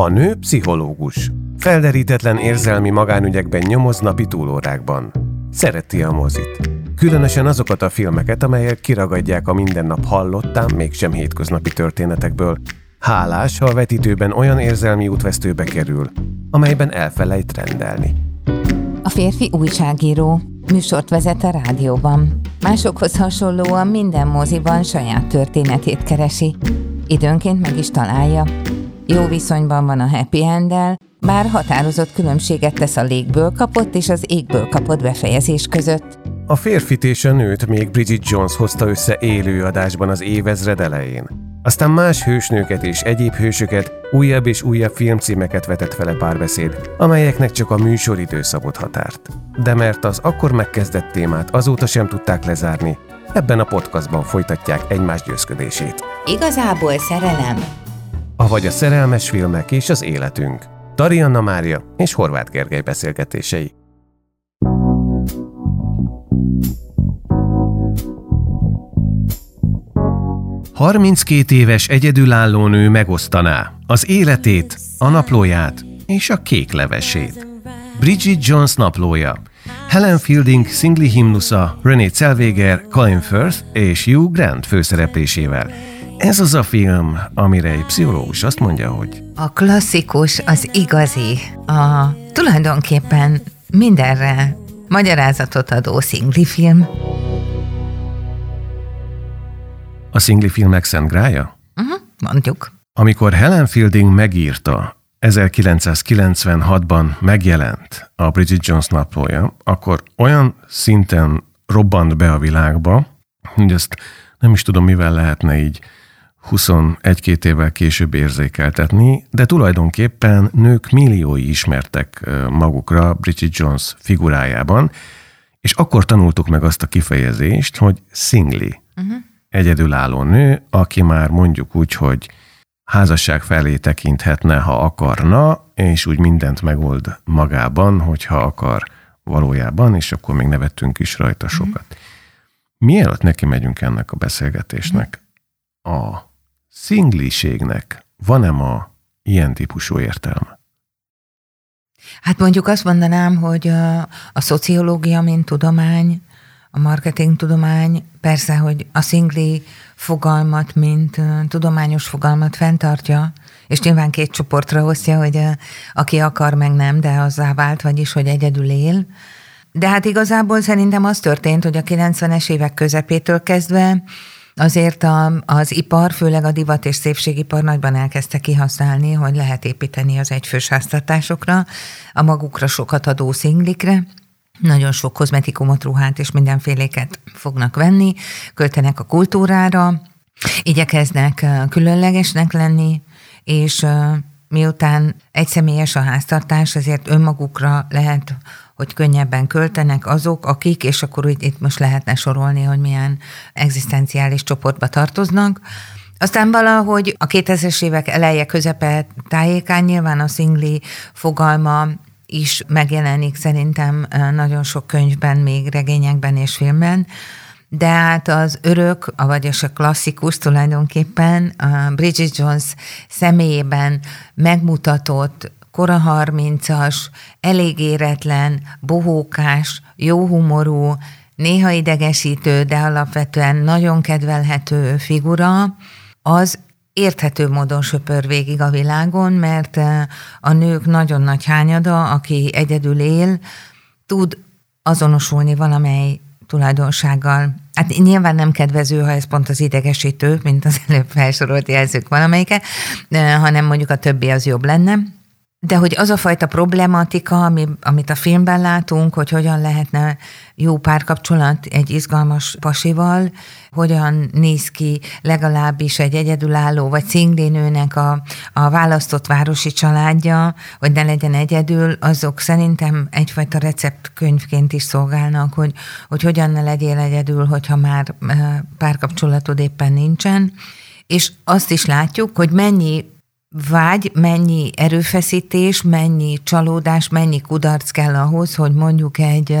A nő pszichológus. Felderítetlen érzelmi magánügyekben nyomoz napi túlórákban. Szereti a mozit. Különösen azokat a filmeket, amelyek kiragadják a mindennap hallottán, mégsem hétköznapi történetekből. Hálás, ha a vetítőben olyan érzelmi útvesztőbe kerül, amelyben elfelejt rendelni. A férfi újságíró, műsort vezet a rádióban. Másokhoz hasonlóan minden moziban saját történetét keresi. Időnként meg is találja. Jó viszonyban van a happy end bár határozott különbséget tesz a légből kapott és az égből kapott befejezés között. A férfit és a nőt még Bridget Jones hozta össze élő adásban az évezred elején. Aztán más hősnőket és egyéb hősöket, újabb és újabb filmcímeket vetett vele párbeszéd, amelyeknek csak a műsoridő szabott határt. De mert az akkor megkezdett témát azóta sem tudták lezárni, ebben a podcastban folytatják egymás győzködését. Igazából szerelem. Avagy a szerelmes filmek és az életünk. Tarianna Mária és Horváth Gergely beszélgetései. Harminckét éves egyedülálló nő megosztaná az életét, a naplóját és a kék levesét. Bridget Jones naplója, Helen Fielding szingli himnusza René Zellweger, Colin Firth és Hugh Grant főszereplésével – ez az a film, amire egy pszichológus azt mondja, hogy... A klasszikus, az igazi, a tulajdonképpen mindenre magyarázatot adó szingli film. A szingli filmek szent grája? Uh-huh, mondjuk. Amikor Helen Fielding megírta, 1996-ban megjelent a Bridget Jones naplója, akkor olyan szinten robbant be a világba, hogy ezt nem is tudom, mivel lehetne így 21-2 évvel később érzékeltetni, de tulajdonképpen nők milliói ismertek magukra Bridget Jones figurájában, és akkor tanultuk meg azt a kifejezést, hogy szingli, uh-huh. egyedülálló nő, aki már mondjuk úgy, hogy házasság felé tekinthetne, ha akarna, és úgy mindent megold magában, hogyha akar valójában, és akkor még nevettünk is rajta uh-huh. sokat. Mielőtt neki megyünk ennek a beszélgetésnek, a szingliségnek van-e ma ilyen típusú értelme? Hát mondjuk azt mondanám, hogy a, a szociológia, mint tudomány, a marketing tudomány, persze, hogy a szingli fogalmat, mint tudományos fogalmat fenntartja, és nyilván két csoportra osztja, hogy uh, aki akar, meg nem, de azzá vált, vagyis, hogy egyedül él. De hát igazából szerintem az történt, hogy a 90-es évek közepétől kezdve Azért a, az ipar, főleg a divat és szépségipar nagyban elkezdte kihasználni, hogy lehet építeni az egyfős háztartásokra, a magukra sokat adó szinglikre, nagyon sok kozmetikumot, ruhát és mindenféléket fognak venni, költenek a kultúrára, igyekeznek különlegesnek lenni, és miután egyszemélyes a háztartás, ezért önmagukra lehet hogy könnyebben költenek azok, akik, és akkor itt most lehetne sorolni, hogy milyen egzisztenciális csoportba tartoznak, aztán valahogy a 2000-es évek eleje közepe tájékán nyilván a szingli fogalma is megjelenik szerintem nagyon sok könyvben, még regényekben és filmben, de hát az örök, vagyis a klasszikus tulajdonképpen a Bridget Jones személyében megmutatott kora harmincas, elég éretlen, bohókás, jóhumorú, néha idegesítő, de alapvetően nagyon kedvelhető figura, az érthető módon söpör végig a világon, mert eh, a nők nagyon nagy hányada, aki egyedül él, tud azonosulni valamely tulajdonsággal. Hát nyilván nem kedvező, ha ez pont az idegesítő, mint az előbb felsorolt jelzők valamelyike, eh, hanem mondjuk a többi az jobb lenne. De hogy az a fajta problematika, ami, amit a filmben látunk, hogy hogyan lehetne jó párkapcsolat egy izgalmas pasival, hogyan néz ki legalábbis egy egyedülálló vagy szinglénőnek a, a választott városi családja, hogy ne legyen egyedül, azok szerintem egyfajta receptkönyvként is szolgálnak, hogy, hogy hogyan ne legyél egyedül, hogyha már párkapcsolatod éppen nincsen. És azt is látjuk, hogy mennyi vágy, mennyi erőfeszítés, mennyi csalódás, mennyi kudarc kell ahhoz, hogy mondjuk egy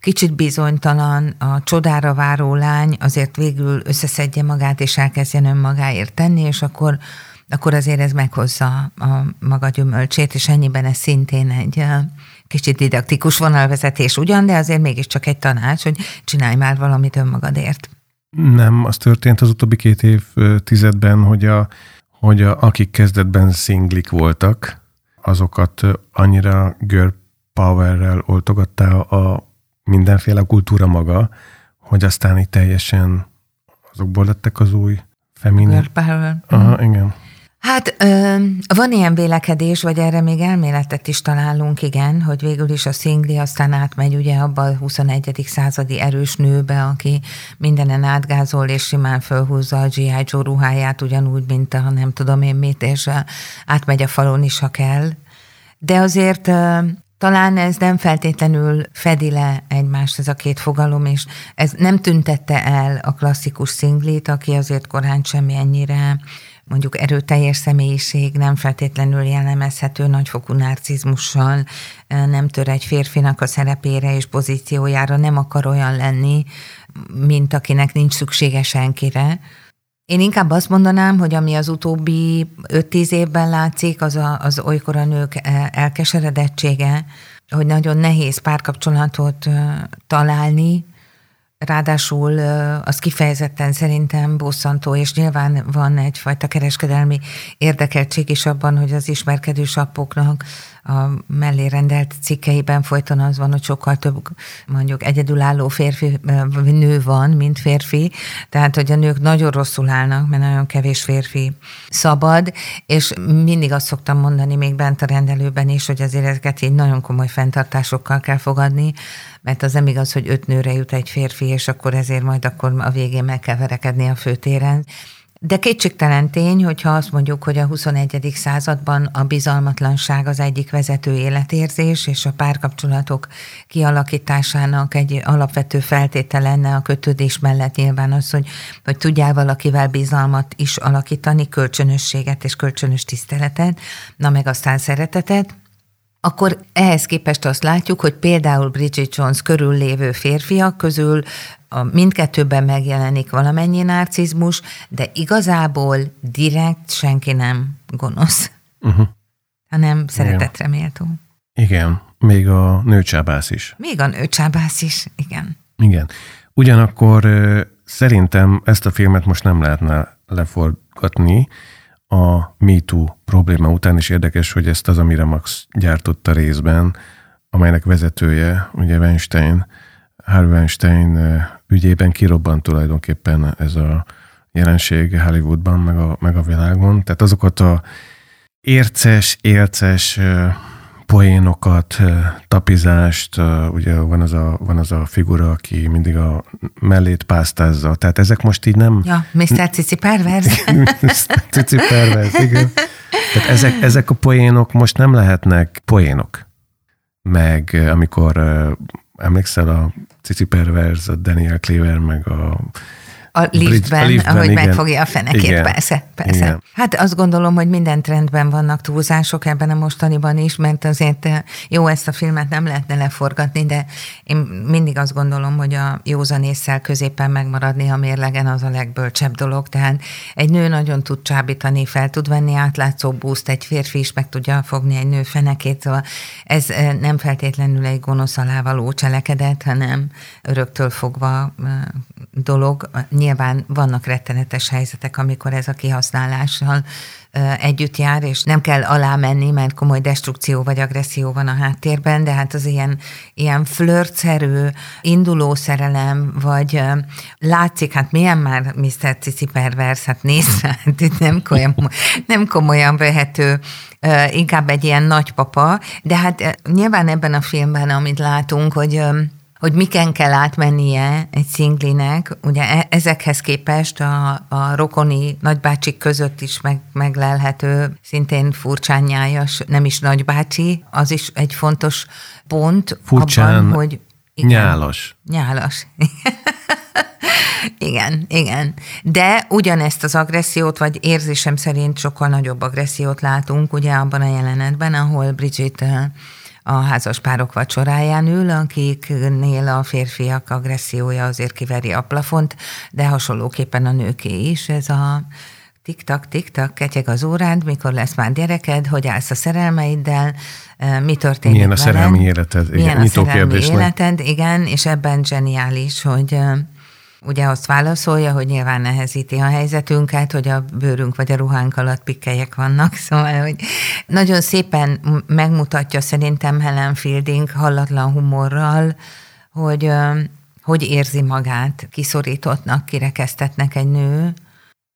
kicsit bizonytalan, a csodára váró lány azért végül összeszedje magát, és elkezdjen önmagáért tenni, és akkor akkor azért ez meghozza a maga gyümölcsét, és ennyiben ez szintén egy kicsit didaktikus vonalvezetés ugyan, de azért mégiscsak egy tanács, hogy csinálj már valamit önmagadért. Nem, az történt az utóbbi két év tizedben, hogy, a, hogy a, akik kezdetben szinglik voltak, azokat annyira girl powerrel oltogatta a mindenféle kultúra maga, hogy aztán így teljesen azokból lettek az új feminin. Girl power. Aha, igen. Hát van ilyen vélekedés, vagy erre még elméletet is találunk, igen, hogy végül is a szingli aztán átmegy ugye abba a 21. századi erős nőbe, aki mindenen átgázol, és simán fölhúzza a G.I. Joe ruháját, ugyanúgy, mint a nem tudom én mit, és átmegy a falon is, ha kell. De azért talán ez nem feltétlenül fedi le egymást ez a két fogalom, és ez nem tüntette el a klasszikus szinglit, aki azért korán semmi ennyire mondjuk erőteljes személyiség, nem feltétlenül jellemezhető nagyfokú narcizmussal, nem tör egy férfinak a szerepére és pozíciójára, nem akar olyan lenni, mint akinek nincs szüksége senkire. Én inkább azt mondanám, hogy ami az utóbbi 5-10 évben látszik, az a, az olykor a nők elkeseredettsége, hogy nagyon nehéz párkapcsolatot találni, Ráadásul az kifejezetten szerintem bosszantó, és nyilván van egyfajta kereskedelmi érdekeltség is abban, hogy az ismerkedő sapoknak a mellé rendelt cikkeiben folyton az van, hogy sokkal több mondjuk egyedülálló férfi, nő van, mint férfi, tehát hogy a nők nagyon rosszul állnak, mert nagyon kevés férfi szabad, és mindig azt szoktam mondani még bent a rendelőben is, hogy azért ezeket így nagyon komoly fenntartásokkal kell fogadni, mert az nem igaz, hogy öt nőre jut egy férfi, és akkor ezért majd akkor a végén meg kell verekedni a főtéren. De kétségtelen tény, hogyha azt mondjuk, hogy a 21. században a bizalmatlanság az egyik vezető életérzés, és a párkapcsolatok kialakításának egy alapvető feltétele lenne a kötődés mellett nyilván az, hogy, hogy tudjál valakivel bizalmat is alakítani, kölcsönösséget és kölcsönös tiszteletet, na meg aztán szeretetet, akkor ehhez képest azt látjuk, hogy például Bridget Jones körül lévő férfiak közül a mindkettőben megjelenik valamennyi narcizmus, de igazából direkt senki nem gonosz, uh-huh. hanem szeretetre méltó. Igen, még a nőcsábász is. Még a nőcsábász is, igen. Igen. Ugyanakkor szerintem ezt a filmet most nem lehetne leforgatni, a MeToo probléma után is érdekes, hogy ezt az, amire Max gyártotta részben, amelynek vezetője, ugye Weinstein, Harvey Weinstein ügyében kirobbant tulajdonképpen ez a jelenség Hollywoodban, meg a, meg a világon. Tehát azokat a érces, élces poénokat, tapizást, ugye van az, a, van az a figura, aki mindig a mellét pásztázza. Tehát ezek most így nem... Ja, Mr. Cici Pervers. Cici Pervers, igen. Tehát ezek, ezek a poénok most nem lehetnek poénok. Meg amikor emlékszel a Cici Pervers, a Daniel Cleaver, meg a a liftben, a liftben ahogy igen. megfogja a fenekét, igen. persze, persze. Igen. Hát azt gondolom, hogy minden trendben vannak túlzások ebben a mostaniban is, mert azért eh, jó, ezt a filmet nem lehetne leforgatni, de én mindig azt gondolom, hogy a józanésszel középen megmaradni a mérlegen az a legbölcsebb dolog, tehát egy nő nagyon tud csábítani, fel tud venni átlátszó búzt, egy férfi is meg tudja fogni egy nő fenekét, szóval ez eh, nem feltétlenül egy gonosz alávaló cselekedet, hanem öröktől fogva eh, dolog nyilván vannak rettenetes helyzetek, amikor ez a kihasználással együtt jár, és nem kell alá menni, mert komoly destrukció vagy agresszió van a háttérben, de hát az ilyen, ilyen flörtszerű, induló szerelem, vagy látszik, hát milyen már Mr. Cici pervers, hát nézd hát itt nem komolyan, nem komolyan vehető, inkább egy ilyen nagypapa, de hát nyilván ebben a filmben, amit látunk, hogy hogy miken kell átmennie egy szinglinek, ugye e, ezekhez képest a, a rokoni nagybácsik között is meg, meglelhető, szintén furcsán nyájas, nem is nagybácsi, az is egy fontos pont Furcsán abban, hogy... Igen, nyálas. Nyálas. igen, igen. De ugyanezt az agressziót, vagy érzésem szerint sokkal nagyobb agressziót látunk, ugye abban a jelenetben, ahol Bridget a házas párok vacsoráján ül, akiknél a férfiak agressziója azért kiveri a plafont, de hasonlóképpen a nőké is. Ez a Tik-tak, tik-tak, ketyeg az órád, mikor lesz már gyereked, hogy állsz a szerelmeiddel, mi történik Milyen a veled, szerelmi életed? Igen, Milyen a szerelmi életed, igen, és ebben zseniális, hogy ugye azt válaszolja, hogy nyilván nehezíti a helyzetünket, hogy a bőrünk vagy a ruhánk alatt pikkelyek vannak, szóval, hogy nagyon szépen megmutatja szerintem Helen Fielding hallatlan humorral, hogy hogy érzi magát, kiszorítottnak, kirekesztetnek egy nő,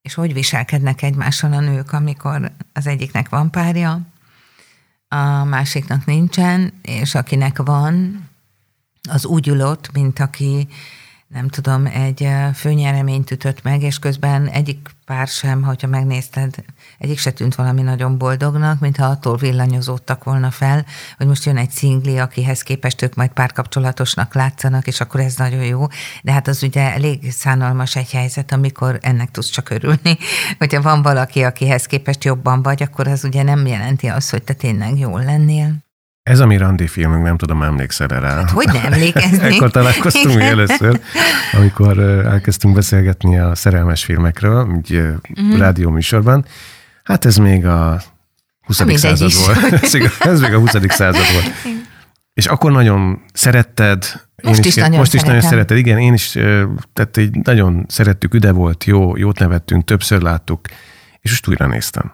és hogy viselkednek egymással a nők, amikor az egyiknek van párja, a másiknak nincsen, és akinek van, az úgy ülott, mint aki nem tudom, egy főnyereményt ütött meg, és közben egyik pár sem, hogyha megnézted, egyik se tűnt valami nagyon boldognak, mintha attól villanyozódtak volna fel, hogy most jön egy szingli, akihez képest ők majd párkapcsolatosnak látszanak, és akkor ez nagyon jó. De hát az ugye elég szánalmas egy helyzet, amikor ennek tudsz csak örülni. Hogyha van valaki, akihez képest jobban vagy, akkor az ugye nem jelenti azt, hogy te tényleg jól lennél. Ez a mi randi filmünk, nem tudom, emlékszel rá. Hát, hogy nem emlékezni? Ekkor találkoztunk először, amikor elkezdtünk beszélgetni a szerelmes filmekről, egy uh-huh. rádió műsorban. Hát ez még a 20. Ha század volt. ez még a 20. század volt. És akkor nagyon szeretted. Most is, is nagyon Most is nagyon szeretted, igen, én is, tehát egy nagyon szerettük, üde volt, jó, jót nevettünk, többször láttuk, és most újra néztem.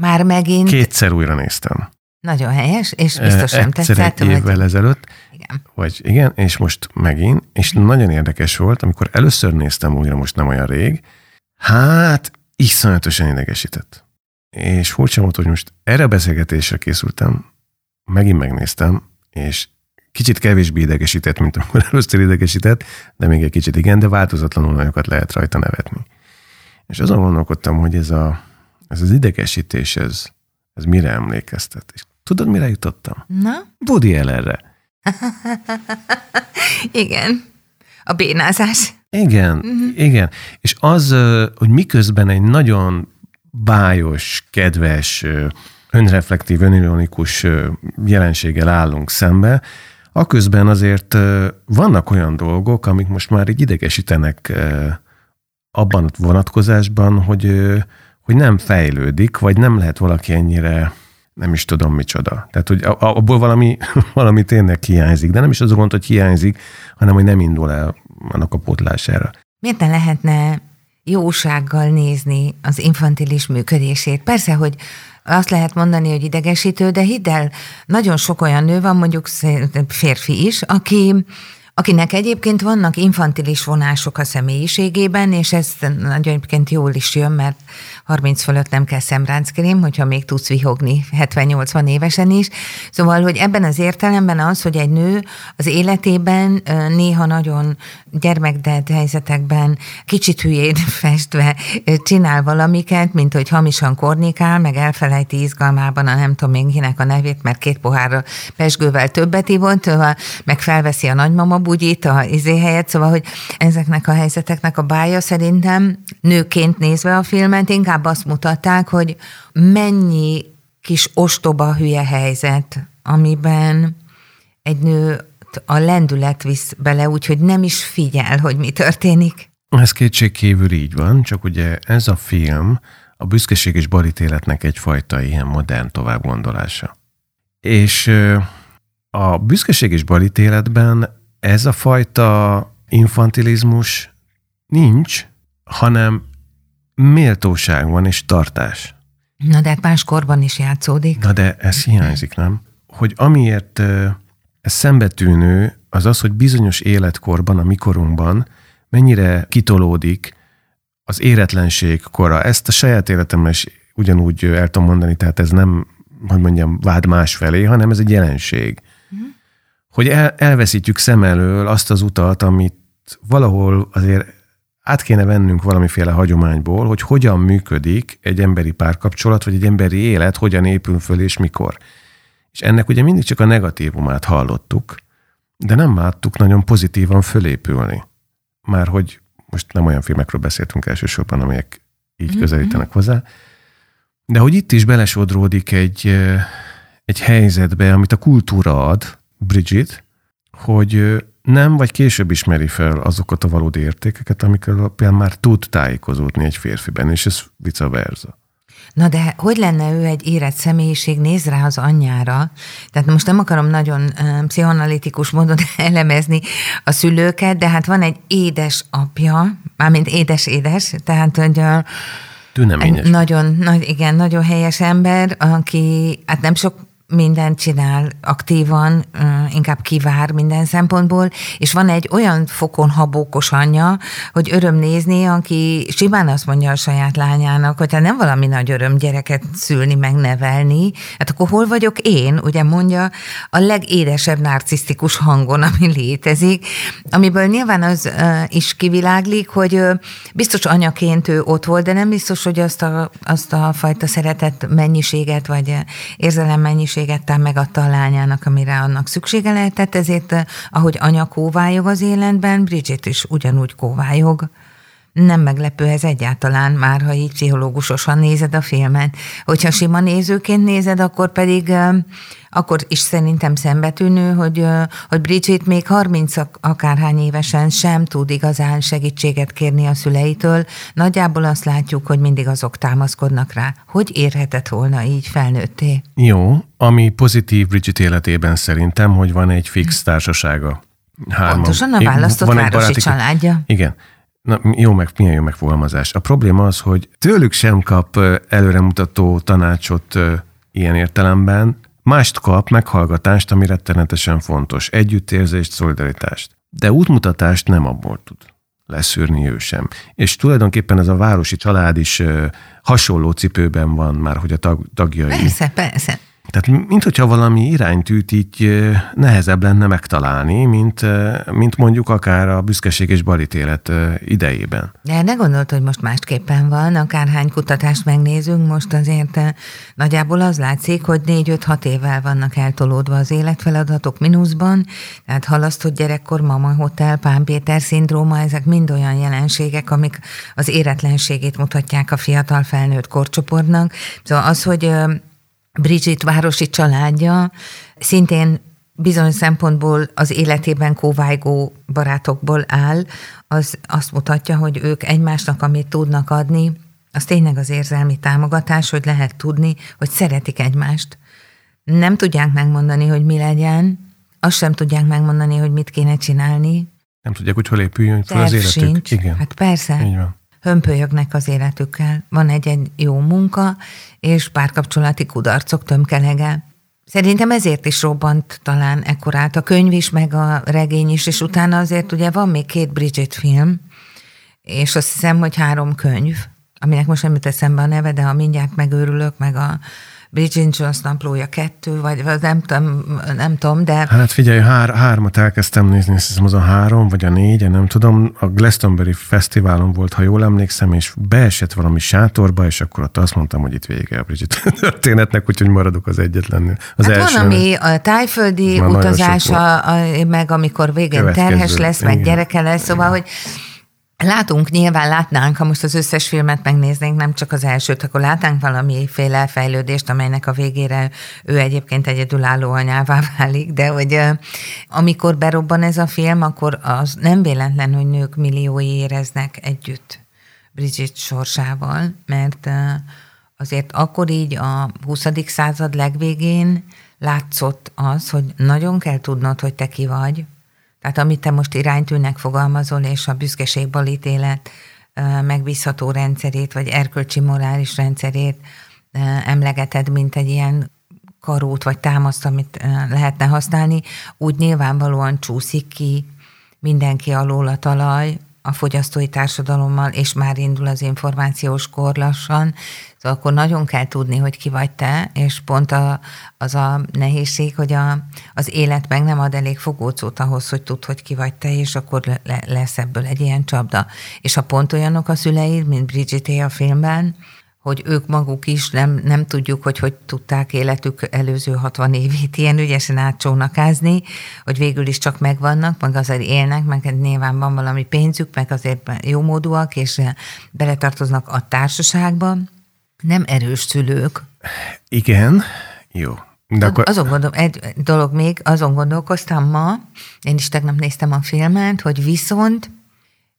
Már megint? Kétszer újra néztem. Nagyon helyes, és biztos sem tetszett. egy évvel hogy... ezelőtt. Igen. Vagy igen, és most megint, és nagyon érdekes volt, amikor először néztem újra, most nem olyan rég, hát iszonyatosan idegesített. És furcsa volt, hogy most erre a beszélgetésre készültem, megint megnéztem, és kicsit kevésbé idegesített, mint amikor először idegesített, de még egy kicsit igen, de változatlanul nagyokat lehet rajta nevetni. És azon gondolkodtam, hogy ez, a, ez az idegesítés, ez, ez mire emlékeztet. És Tudod, mire jutottam? Na? Woody Allenre. igen. A bénázás. Igen, uh-huh. igen. És az, hogy miközben egy nagyon bájos, kedves, önreflektív, önironikus jelenséggel állunk szembe, aközben azért vannak olyan dolgok, amik most már így idegesítenek abban a vonatkozásban, hogy, hogy nem fejlődik, vagy nem lehet valaki ennyire nem is tudom micsoda. Tehát, hogy abból valami, valami tényleg hiányzik, de nem is az a gond, hogy hiányzik, hanem hogy nem indul el annak a pótlására. Miért ne lehetne jósággal nézni az infantilis működését? Persze, hogy azt lehet mondani, hogy idegesítő, de hidd el, nagyon sok olyan nő van, mondjuk férfi is, aki akinek egyébként vannak infantilis vonások a személyiségében, és ez nagyon egyébként jól is jön, mert 30 fölött nem kell szemránckrém, hogyha még tudsz vihogni 70-80 évesen is. Szóval, hogy ebben az értelemben az, hogy egy nő az életében néha nagyon gyermekdelt helyzetekben kicsit hülyén festve csinál valamiket, mint hogy hamisan kornikál, meg elfelejti izgalmában a nem tudom még a nevét, mert két pohárra pesgővel többet ivott, meg felveszi a nagymama bugyit a izé helyett, szóval, hogy ezeknek a helyzeteknek a bája szerintem nőként nézve a filmet inkább azt mutatták, hogy mennyi kis ostoba hülye helyzet, amiben egy nő a lendület visz bele, úgyhogy nem is figyel, hogy mi történik. Ez kétségkívül így van, csak ugye ez a film a büszkeség és barítéletnek egyfajta ilyen modern továbbgondolása. És a büszkeség és barítéletben ez a fajta infantilizmus nincs, hanem méltóság van és tartás. Na de hát más korban is játszódik. Na de ez hiányzik, nem? Hogy amiért ez szembetűnő, az az, hogy bizonyos életkorban, a mikorunkban mennyire kitolódik az éretlenség kora. Ezt a saját életemben is ugyanúgy el tudom mondani, tehát ez nem, hogy mondjam, vád más felé, hanem ez egy jelenség hogy el, elveszítjük szem elől azt az utat, amit valahol azért át kéne vennünk valamiféle hagyományból, hogy hogyan működik egy emberi párkapcsolat, vagy egy emberi élet, hogyan épül föl és mikor. És ennek ugye mindig csak a negatívumát hallottuk, de nem láttuk nagyon pozitívan fölépülni. Már hogy most nem olyan filmekről beszéltünk elsősorban, amelyek így mm-hmm. közelítenek hozzá, de hogy itt is belesodródik egy, egy helyzetbe, amit a kultúra ad, Bridget, hogy nem, vagy később ismeri fel azokat a valódi értékeket, amikkel alapján már tud tájékozódni egy férfiben, és ez vice versa. Na de hogy lenne ő egy érett személyiség, néz rá az anyjára. Tehát most nem akarom nagyon pszichoanalitikus módon elemezni a szülőket, de hát van egy édes apja, mármint édes-édes, tehát hogy uh, Tüneményes. Nagyon, nagy, igen, nagyon helyes ember, aki hát nem sok mindent csinál aktívan, inkább kivár minden szempontból, és van egy olyan fokon habókos anyja, hogy öröm nézni, aki simán azt mondja a saját lányának, hogy hát nem valami nagy öröm gyereket szülni, megnevelni, hát akkor hol vagyok én, ugye mondja a legédesebb narcisztikus hangon, ami létezik, amiből nyilván az is kiviláglik, hogy biztos anyaként ő ott volt, de nem biztos, hogy azt a, azt a fajta szeretet mennyiséget, vagy érzelem mennyiséget lehetőséget megadta a lányának, amire annak szüksége lehetett, ezért eh, ahogy anya kóvályog az életben, Bridget is ugyanúgy kóvályog. Nem meglepő ez egyáltalán, már ha így pszichológusosan nézed a filmet. Hogyha sima nézőként nézed, akkor pedig akkor is szerintem szembetűnő, hogy, hogy Bridget még 30 akárhány évesen sem tud igazán segítséget kérni a szüleitől. Nagyjából azt látjuk, hogy mindig azok támaszkodnak rá. Hogy érhetett volna így felnőtté? Jó, ami pozitív Bridget életében szerintem, hogy van egy fix társasága. Hárman. Pontosan a választott van városi baráti... családja. Igen. Na, jó meg, milyen jó megfogalmazás. A probléma az, hogy tőlük sem kap előremutató tanácsot ilyen értelemben, Mást kap meghallgatást, ami rettenetesen fontos, együttérzést, szolidaritást. De útmutatást nem abból tud leszűrni ő sem. És tulajdonképpen ez a városi család is hasonló cipőben van már, hogy a tag, tagjai. Persze, persze. Tehát mint hogyha valami iránytűt így nehezebb lenne megtalálni, mint, mint mondjuk akár a büszkeség és balítélet idejében. De ne gondolt, hogy most másképpen van, akárhány kutatást megnézünk, most azért nagyjából az látszik, hogy négy-öt-hat évvel vannak eltolódva az életfeladatok mínuszban, tehát halasztott gyerekkor, mama hotel, Pán Péter szindróma, ezek mind olyan jelenségek, amik az éretlenségét mutatják a fiatal felnőtt korcsoportnak. Szóval az, hogy Bridget városi családja szintén bizonyos szempontból az életében kóvájgó barátokból áll, az azt mutatja, hogy ők egymásnak, amit tudnak adni, az tényleg az érzelmi támogatás, hogy lehet tudni, hogy szeretik egymást. Nem tudják megmondani, hogy mi legyen, azt sem tudják megmondani, hogy mit kéne csinálni. Nem tudják, hogy hol épüljön fel az életük. Sincs. Igen. Hát persze. Így van hömpölyögnek az életükkel. Van egy, egy jó munka, és párkapcsolati kudarcok tömkelege. Szerintem ezért is robbant talán ekkorát a könyv is, meg a regény is, és utána azért ugye van még két Bridget film, és azt hiszem, hogy három könyv, aminek most nem jut eszembe a neve, de ha mindjárt megőrülök, meg a Bridget Jones naplója kettő, vagy, vagy nem, tudom, nem tudom, de... Hát figyelj, hár, hármat elkezdtem nézni, hiszem az a három, vagy a négy, nem tudom. A Glastonbury Fesztiválon volt, ha jól emlékszem, és beesett valami sátorba, és akkor ott azt mondtam, hogy itt vége a Bridget történetnek, úgyhogy maradok az egyetlen. Az hát első, van, ami a tájföldi utazása, a, meg amikor végén terhes lesz, meg gyereke lesz, szóval, hogy Látunk, nyilván látnánk, ha most az összes filmet megnéznénk, nem csak az elsőt, akkor látnánk valamiféle fejlődést, amelynek a végére ő egyébként egyedülálló anyává válik, de hogy amikor berobban ez a film, akkor az nem véletlen, hogy nők milliói éreznek együtt Bridget sorsával, mert azért akkor így a 20. század legvégén látszott az, hogy nagyon kell tudnod, hogy te ki vagy, tehát amit te most iránytűnek fogalmazol, és a balítélet megbízható rendszerét, vagy erkölcsi morális rendszerét emlegeted, mint egy ilyen karót vagy támaszt, amit lehetne használni, úgy nyilvánvalóan csúszik ki mindenki alól a talaj, a fogyasztói társadalommal, és már indul az információs kor lassan, szóval akkor nagyon kell tudni, hogy ki vagy te, és pont a, az a nehézség, hogy a, az élet meg nem ad elég fogócót ahhoz, hogy tud, hogy ki vagy te, és akkor le, lesz ebből egy ilyen csapda. És ha pont olyanok a szüleid, mint Bridget a filmben, hogy ők maguk is nem, nem tudjuk, hogy hogy tudták életük előző 60 évét ilyen ügyesen átcsónakázni, hogy végül is csak megvannak, meg azért élnek, meg nyilván van valami pénzük, meg azért jó módúak, és beletartoznak a társaságba. Nem erős szülők. Igen, jó. De akkor... Azon gondol, egy dolog még, azon gondolkoztam ma, én is tegnap néztem a filmet, hogy viszont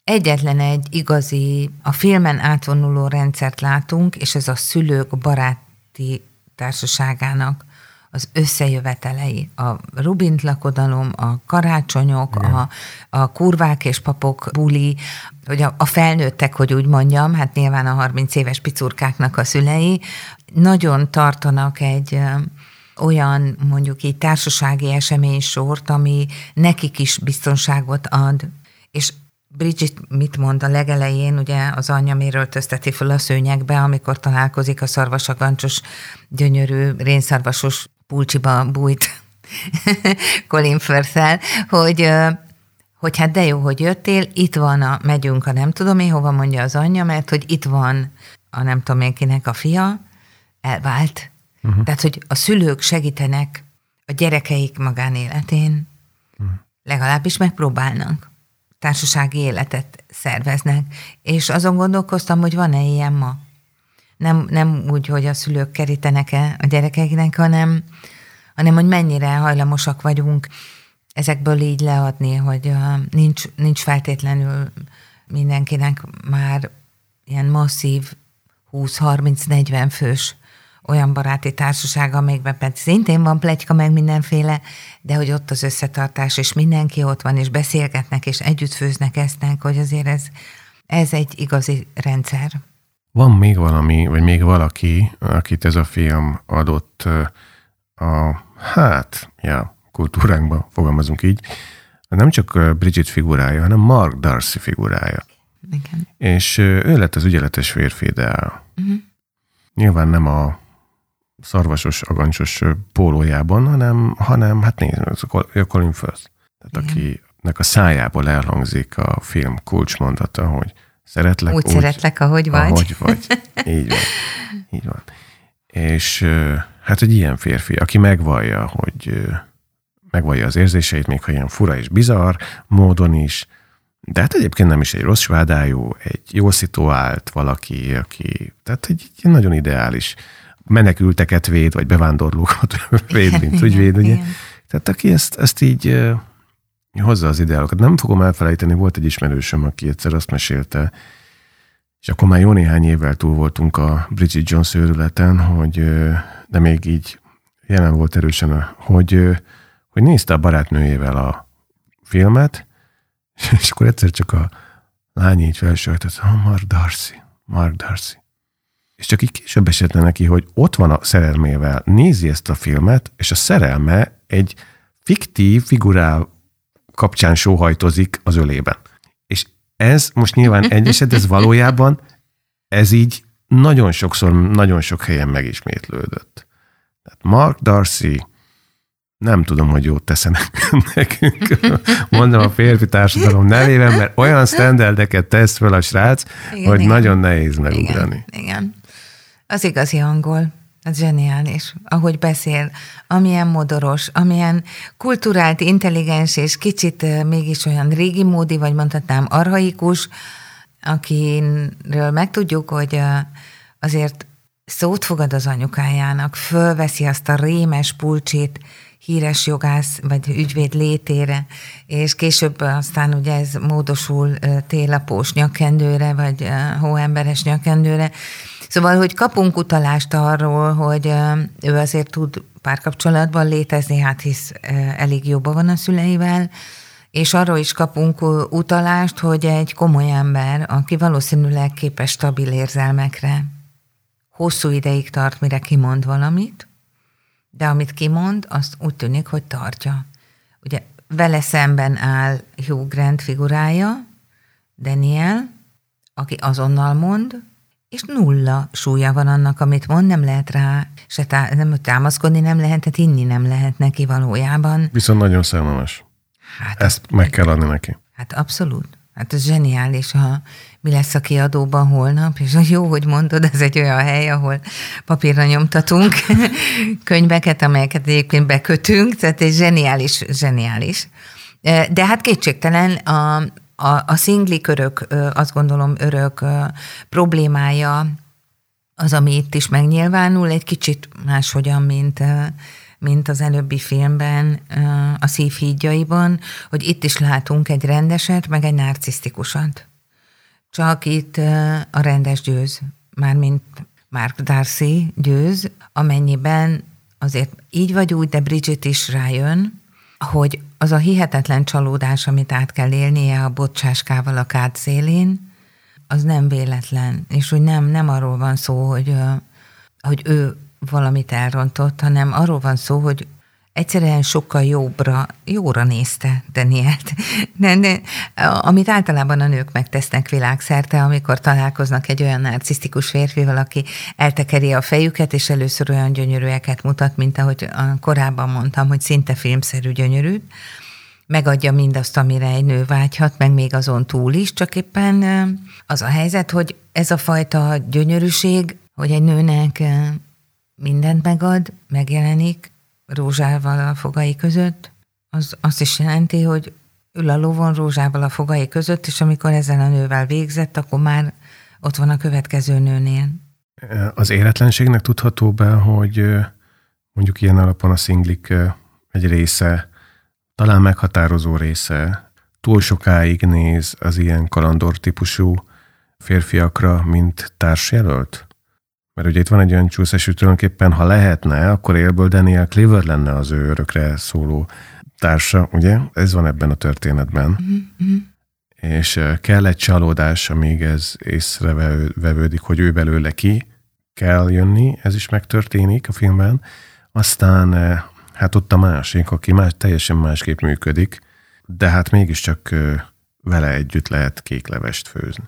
egyetlen egy igazi, a filmen átvonuló rendszert látunk, és ez a szülők baráti társaságának az összejövetelei, a Rubint lakodalom, a karácsonyok, a, a kurvák és papok buli, hogy a, a felnőttek, hogy úgy mondjam, hát nyilván a 30 éves picurkáknak a szülei, nagyon tartanak egy olyan mondjuk így társasági eseménysort, ami nekik is biztonságot ad. És Bridget mit mond a legelején, ugye az anyja miről tözteti fel a szőnyegbe, amikor találkozik a szarvasagancsos, gyönyörű, rénszarvasos pulcsiba bújt Colin firth hogy hogy hát de jó, hogy jöttél, itt van a, megyünk a nem tudom én hova, mondja az anyja, mert hogy itt van a nem tudom én kinek a fia, elvált. Uh-huh. Tehát, hogy a szülők segítenek a gyerekeik magánéletén, uh-huh. legalábbis megpróbálnak társasági életet szerveznek. És azon gondolkoztam, hogy van-e ilyen ma. Nem, nem úgy, hogy a szülők kerítenek-e a gyerekeknek, hanem, hanem hogy mennyire hajlamosak vagyunk ezekből így leadni, hogy nincs, nincs feltétlenül mindenkinek már ilyen masszív 20-30-40 fős olyan baráti társaság, amelyikben pedig szintén van plegyka, meg mindenféle, de hogy ott az összetartás, és mindenki ott van, és beszélgetnek, és együtt főznek, esznek, hogy azért ez, ez egy igazi rendszer. Van még valami, vagy még valaki, akit ez a film adott a, hát, ja, kultúránkba, fogalmazunk így, nem csak Bridget figurája, hanem Mark Darcy figurája. Igen. És ő lett az ügyeletes férfi, de uh-huh. nyilván nem a szarvasos, agancsos pólójában, hanem, hanem hát nézd, a Colin Firth. Tehát Igen. akinek a szájából elhangzik a film kulcsmondata, hogy szeretlek úgy, úgy szeretlek, ahogy vagy. Ahogy vagy. Így van. Így van. És hát egy ilyen férfi, aki megvallja, hogy megvallja az érzéseit, még ha ilyen fura és bizarr módon is, de hát egyébként nem is egy rossz svádájú, egy jó szituált valaki, aki, tehát egy, egy nagyon ideális menekülteket véd, vagy bevándorlókat véd, mint ügyvéd, ugye. Tehát aki ezt, ezt így hozza az ideálokat. Nem fogom elfelejteni, volt egy ismerősöm, aki egyszer azt mesélte, és akkor már jó néhány évvel túl voltunk a Bridget Jones őrületen, hogy, de még így jelen volt erősen, hogy, hogy nézte a barátnőjével a filmet, és akkor egyszer csak a lány így felsajtott, oh, Mark Darcy, Mark Darcy és csak így később esett neki, hogy ott van a szerelmével, nézi ezt a filmet, és a szerelme egy fiktív figurál kapcsán sóhajtozik az ölében. És ez most nyilván egy eset, ez valójában ez így nagyon sokszor, nagyon sok helyen megismétlődött. Tehát Mark Darcy nem tudom, hogy jót teszenek nekünk. Mondom a férfi társadalom nevében, mert olyan standardeket tesz fel a srác, igen, hogy igen. nagyon nehéz megugrani. Igen, igen. Az igazi angol. Ez zseniális, ahogy beszél, amilyen modoros, amilyen kulturált, intelligens és kicsit mégis olyan régi módi, vagy mondhatnám arhaikus, akiről megtudjuk, hogy azért szót fogad az anyukájának, fölveszi azt a rémes pulcsit, híres jogász vagy ügyvéd létére, és később aztán ugye ez módosul télapós nyakendőre, vagy hóemberes nyakendőre, Szóval, hogy kapunk utalást arról, hogy ő azért tud párkapcsolatban létezni, hát hisz elég jobban van a szüleivel, és arról is kapunk utalást, hogy egy komoly ember, aki valószínűleg képes stabil érzelmekre, hosszú ideig tart, mire kimond valamit, de amit kimond, azt úgy tűnik, hogy tartja. Ugye vele szemben áll Hugh Grant figurája, Daniel, aki azonnal mond, és nulla súlya van annak, amit mond, nem lehet rá se tá- nem támaszkodni, nem lehet, tehát inni nem lehet neki valójában. Viszont nagyon szemelmes. Hát, Ezt meg kell adni neki. Hát abszolút. Hát ez zseniális, ha mi lesz a kiadóban holnap, és jó, hogy mondod, ez egy olyan hely, ahol papírra nyomtatunk könyveket, amelyeket egyébként bekötünk, tehát egy zseniális, zseniális. De hát kétségtelen a, a, a szingli körök, azt gondolom, örök problémája az, ami itt is megnyilvánul, egy kicsit máshogyan, mint, mint az előbbi filmben, a szívhídjaiban, hogy itt is látunk egy rendeset, meg egy narcisztikusat. Csak itt a rendes győz, mármint Mark Darcy győz, amennyiben azért így vagy úgy, de Bridget is rájön, hogy az a hihetetlen csalódás, amit át kell élnie a bocsáskával a kád szélén, az nem véletlen, és hogy nem, nem arról van szó, hogy, hogy ő valamit elrontott, hanem arról van szó, hogy egyszerűen sokkal jobbra, jóra nézte Danielt. De, de, amit általában a nők megtesznek világszerte, amikor találkoznak egy olyan narcisztikus férfival, aki eltekeri a fejüket, és először olyan gyönyörűeket mutat, mint ahogy korábban mondtam, hogy szinte filmszerű gyönyörű, megadja mindazt, amire egy nő vágyhat, meg még azon túl is, csak éppen az a helyzet, hogy ez a fajta gyönyörűség, hogy egy nőnek mindent megad, megjelenik, rózsával a fogai között, az azt is jelenti, hogy ül a lovon rózsával a fogai között, és amikor ezzel a nővel végzett, akkor már ott van a következő nőnél. Az életlenségnek tudható be, hogy mondjuk ilyen alapon a szinglik egy része, talán meghatározó része túl sokáig néz az ilyen kalandor típusú férfiakra, mint társjelölt? Mert ugye itt van egy olyan csúszás, hogy tulajdonképpen, ha lehetne, akkor élből Daniel Cleaver lenne az ő örökre szóló társa, ugye? Ez van ebben a történetben. Mm-hmm. És kell egy csalódás, amíg ez észrevevődik, hogy ő belőle ki kell jönni, ez is megtörténik a filmben. Aztán hát ott a másik, aki más, teljesen másképp működik, de hát mégiscsak vele együtt lehet kéklevest főzni.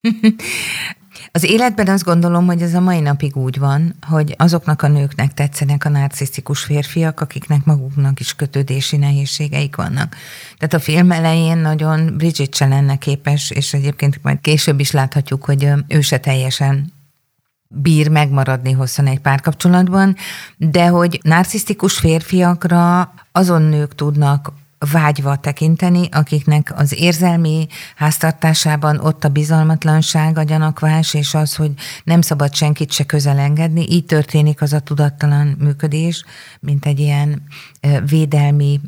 Az életben azt gondolom, hogy ez a mai napig úgy van, hogy azoknak a nőknek tetszenek a narcisztikus férfiak, akiknek maguknak is kötődési nehézségeik vannak. Tehát a film elején nagyon Bridget se lenne képes, és egyébként majd később is láthatjuk, hogy ő se teljesen bír megmaradni hosszan egy párkapcsolatban, de hogy narcisztikus férfiakra azon nők tudnak vágyva tekinteni, akiknek az érzelmi háztartásában ott a bizalmatlanság, a gyanakvás, és az, hogy nem szabad senkit se közel engedni. Így történik az a tudattalan működés, mint egy ilyen védelmi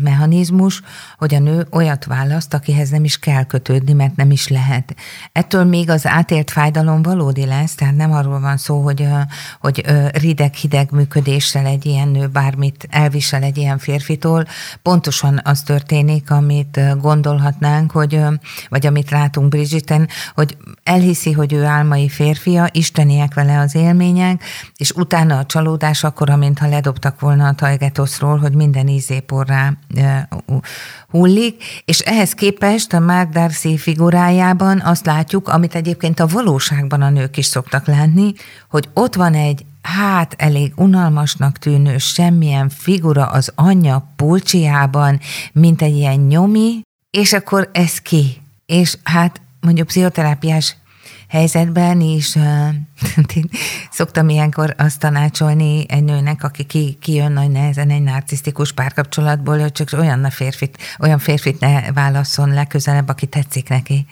mechanizmus, hogy a nő olyat választ, akihez nem is kell kötődni, mert nem is lehet. Ettől még az átélt fájdalom valódi lesz, tehát nem arról van szó, hogy, hogy rideg-hideg működéssel egy ilyen nő bármit elvisel egy ilyen férfitól. Pontosan az történik, amit gondolhatnánk, hogy, vagy amit látunk Bridgiten, hogy elhiszi, hogy ő álmai férfia, isteniek vele az élmények, és utána a csalódás akkor, amintha ledobtak volna a tajgetoszról, hogy minden ízéporrá hullik, és ehhez képest a Mark Darcy figurájában azt látjuk, amit egyébként a valóságban a nők is szoktak látni, hogy ott van egy hát elég unalmasnak tűnő semmilyen figura az anyja pulcsiában, mint egy ilyen nyomi, és akkor ez ki. És hát mondjuk pszichoterápiás helyzetben is szoktam ilyenkor azt tanácsolni egy nőnek, aki ki, kijön nagy nehezen egy narcisztikus párkapcsolatból, hogy csak olyan, férfit, olyan férfit ne válasszon legközelebb, aki tetszik neki.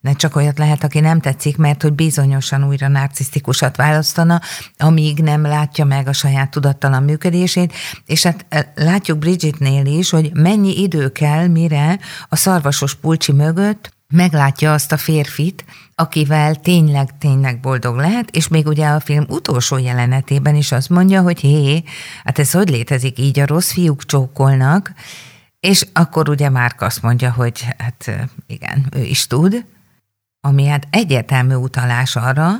Ne csak olyat lehet, aki nem tetszik, mert hogy bizonyosan újra narcisztikusat választana, amíg nem látja meg a saját tudattalan működését, és hát látjuk Bridgetnél is, hogy mennyi idő kell, mire a szarvasos pulcsi mögött meglátja azt a férfit, akivel tényleg, tényleg boldog lehet, és még ugye a film utolsó jelenetében is azt mondja, hogy hé, hát ez hogy létezik így, a rossz fiúk csókolnak, és akkor ugye Márk azt mondja, hogy hát igen, ő is tud, ami hát egyértelmű utalás arra,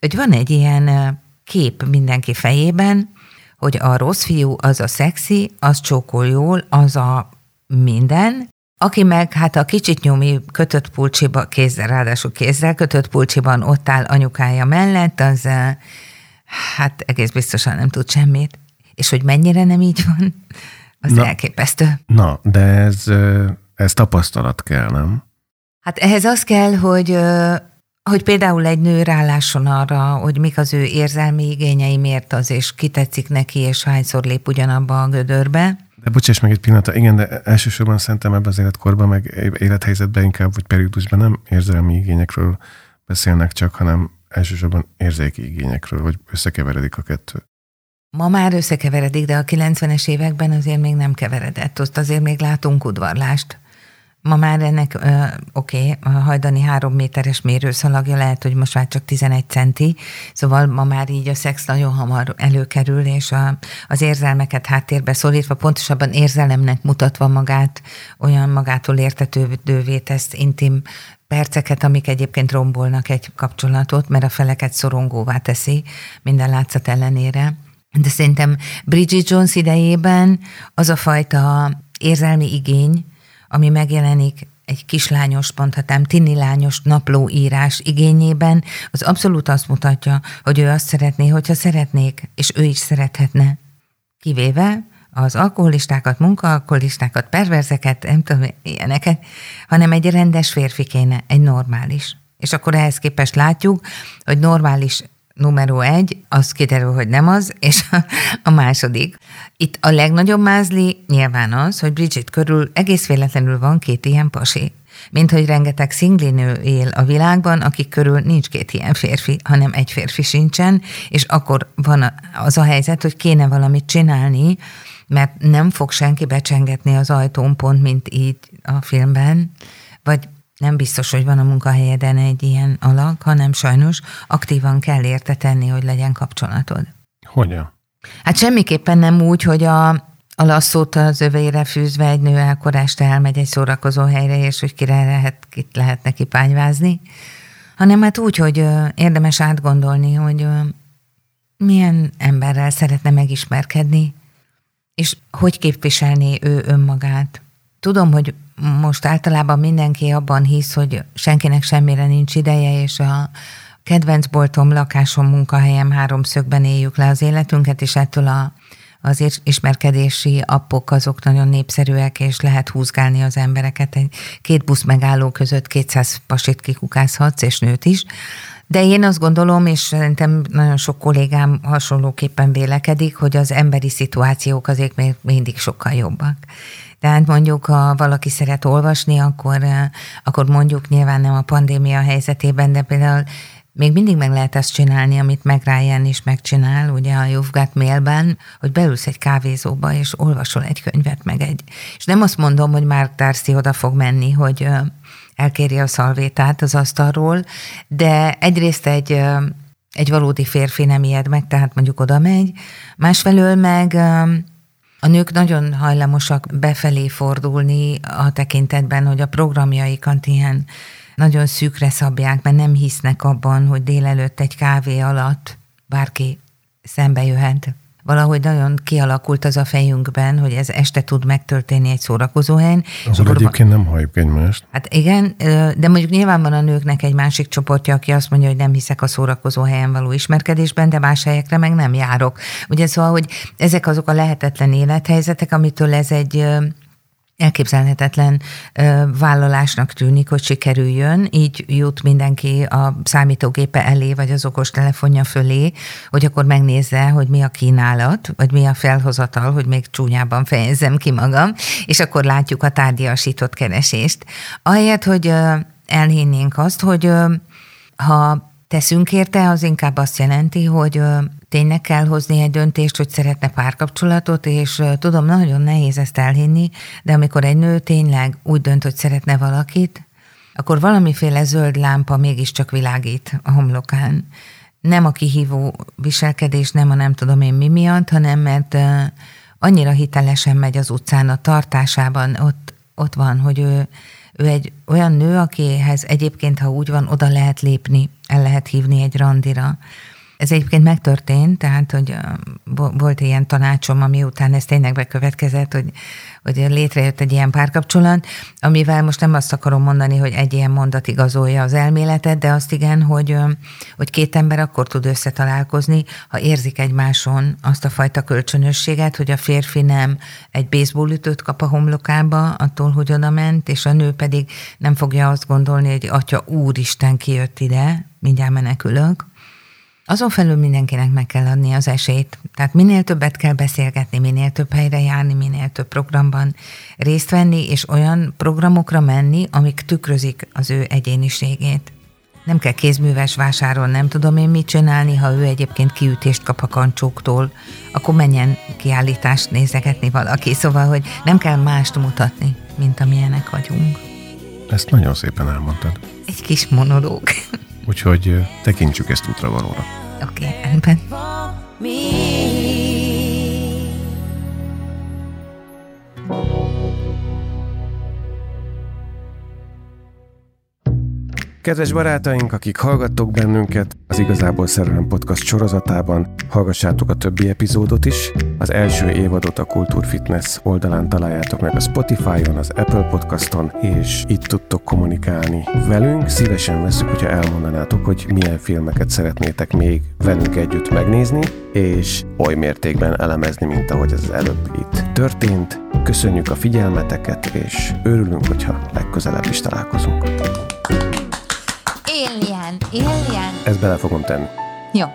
hogy van egy ilyen kép mindenki fejében, hogy a rossz fiú az a szexi, az csókol jól, az a minden, aki meg hát a kicsit nyomi kötött pulcsiba, kézzel, ráadásul kézzel kötött pulcsiban ott áll anyukája mellett, az hát egész biztosan nem tud semmit. És hogy mennyire nem így van, az na, elképesztő. Na, de ez, ez tapasztalat kell, nem? Hát ehhez az kell, hogy hogy például egy nő rálásson arra, hogy mik az ő érzelmi igényei, miért az, és kitetszik neki, és hányszor lép ugyanabba a gödörbe, de bocsáss meg egy pillanat, igen, de elsősorban szerintem ebben az életkorban, meg élethelyzetben inkább, vagy periódusban nem érzelmi igényekről beszélnek csak, hanem elsősorban érzéki igényekről, hogy összekeveredik a kettő. Ma már összekeveredik, de a 90-es években azért még nem keveredett. Ott azért még látunk udvarlást. Ma már ennek, oké, okay, a hajdani három méteres mérőszalagja lehet, hogy most már csak 11 centi, szóval ma már így a szex nagyon hamar előkerül, és a, az érzelmeket háttérbe szorítva, pontosabban érzelemnek mutatva magát, olyan magától értetődővé tesz intim perceket, amik egyébként rombolnak egy kapcsolatot, mert a feleket szorongóvá teszi minden látszat ellenére. De szerintem Bridget Jones idejében az a fajta érzelmi igény, ami megjelenik egy kislányos, mondhatám, lányos naplóírás igényében, az abszolút azt mutatja, hogy ő azt szeretné, hogyha szeretnék, és ő is szerethetne. Kivéve az alkoholistákat, munkaalkoholistákat, perverzeket, nem tudom, ilyeneket, hanem egy rendes férfi kéne, egy normális. És akkor ehhez képest látjuk, hogy normális numero egy, az kiderül, hogy nem az, és a, második. Itt a legnagyobb mázli nyilván az, hogy Bridget körül egész véletlenül van két ilyen pasi. Mint hogy rengeteg szinglinő él a világban, akik körül nincs két ilyen férfi, hanem egy férfi sincsen, és akkor van az a helyzet, hogy kéne valamit csinálni, mert nem fog senki becsengetni az ajtón pont, mint így a filmben, vagy nem biztos, hogy van a munkahelyeden egy ilyen alak, hanem sajnos aktívan kell érte tenni, hogy legyen kapcsolatod. Hogyan? Hát semmiképpen nem úgy, hogy a, a lasszót az övére fűzve egy nő elkorást elmegy egy szórakozó helyre, és hogy kire lehet, kit lehet neki pányvázni, hanem hát úgy, hogy érdemes átgondolni, hogy milyen emberrel szeretne megismerkedni, és hogy képviselné ő önmagát. Tudom, hogy most általában mindenki abban hisz, hogy senkinek semmire nincs ideje, és a kedvenc boltom, lakásom, munkahelyem háromszögben éljük le az életünket, és ettől a, az ismerkedési appok azok nagyon népszerűek, és lehet húzgálni az embereket. Egy két busz megálló között 200 pasit kikukázhatsz, és nőt is. De én azt gondolom, és szerintem nagyon sok kollégám hasonlóképpen vélekedik, hogy az emberi szituációk azért még mindig sokkal jobbak. Tehát mondjuk, ha valaki szeret olvasni, akkor, eh, akkor mondjuk nyilván nem a pandémia helyzetében, de például még mindig meg lehet ezt csinálni, amit meg Ryan is megcsinál, ugye a You've Got Mailben, hogy beülsz egy kávézóba, és olvasol egy könyvet, meg egy. És nem azt mondom, hogy Mark Darcy oda fog menni, hogy eh, elkéri a szalvétát az asztalról, de egyrészt egy, eh, egy valódi férfi nem ijed meg, tehát mondjuk oda megy, másfelől meg a nők nagyon hajlamosak befelé fordulni a tekintetben, hogy a programjaikat ilyen nagyon szűkre szabják, mert nem hisznek abban, hogy délelőtt egy kávé alatt bárki szembe jöhet valahogy nagyon kialakult az a fejünkben, hogy ez este tud megtörténni egy szórakozóhelyen. Akkor egyébként nem halljuk egymást. Hát igen, de mondjuk nyilván van a nőknek egy másik csoportja, aki azt mondja, hogy nem hiszek a szórakozóhelyen való ismerkedésben, de más helyekre meg nem járok. Ugye szóval, hogy ezek azok a lehetetlen élethelyzetek, amitől ez egy elképzelhetetlen vállalásnak tűnik, hogy sikerüljön. Így jut mindenki a számítógépe elé, vagy az okos telefonja fölé, hogy akkor megnézze, hogy mi a kínálat, vagy mi a felhozatal, hogy még csúnyában fejezzem ki magam, és akkor látjuk a tárgyasított keresést. Ahelyett, hogy elhinnénk azt, hogy ha teszünk érte, az inkább azt jelenti, hogy tényleg kell hozni egy döntést, hogy szeretne párkapcsolatot, és tudom, nagyon nehéz ezt elhinni, de amikor egy nő tényleg úgy dönt, hogy szeretne valakit, akkor valamiféle zöld lámpa mégiscsak világít a homlokán. Nem a kihívó viselkedés, nem a nem tudom én mi miatt, hanem mert annyira hitelesen megy az utcán a tartásában, ott, ott van, hogy ő, ő egy olyan nő, akihez egyébként, ha úgy van, oda lehet lépni, el lehet hívni egy randira. Ez egyébként megtörtént, tehát, hogy volt ilyen tanácsom, ami után ez tényleg bekövetkezett, hogy, hogy létrejött egy ilyen párkapcsolat, amivel most nem azt akarom mondani, hogy egy ilyen mondat igazolja az elméletet, de azt igen, hogy, hogy két ember akkor tud összetalálkozni, ha érzik egymáson azt a fajta kölcsönösséget, hogy a férfi nem egy baseballütőt kap a homlokába attól, hogy oda ment, és a nő pedig nem fogja azt gondolni, hogy atya úristen kijött ide, mindjárt menekülök, azon felül mindenkinek meg kell adni az esélyt. Tehát minél többet kell beszélgetni, minél több helyre járni, minél több programban részt venni, és olyan programokra menni, amik tükrözik az ő egyéniségét. nem kell kézműves vásáron, nem tudom én mit csinálni, ha ő egyébként kiütést kap a kancsóktól, akkor menjen kiállítást nézegetni valaki. Szóval, hogy nem kell mást mutatni, mint amilyenek vagyunk. Ezt nagyon szépen elmondtad. Egy kis monológ. Úgyhogy tekintsük ezt útravalóra. Oké, okay, rendben. Kedves barátaink, akik hallgattok bennünket, az Igazából Szerelem Podcast sorozatában hallgassátok a többi epizódot is. Az első évadot a Kultúr Fitness oldalán találjátok meg a Spotify-on, az Apple Podcaston, és itt tudtok kommunikálni velünk. Szívesen veszük, hogyha elmondanátok, hogy milyen filmeket szeretnétek még velünk együtt megnézni, és oly mértékben elemezni, mint ahogy ez előbb itt történt. Köszönjük a figyelmeteket, és örülünk, hogyha legközelebb is találkozunk. Alien, Alien. Ezt bele fogom tenni. Jó.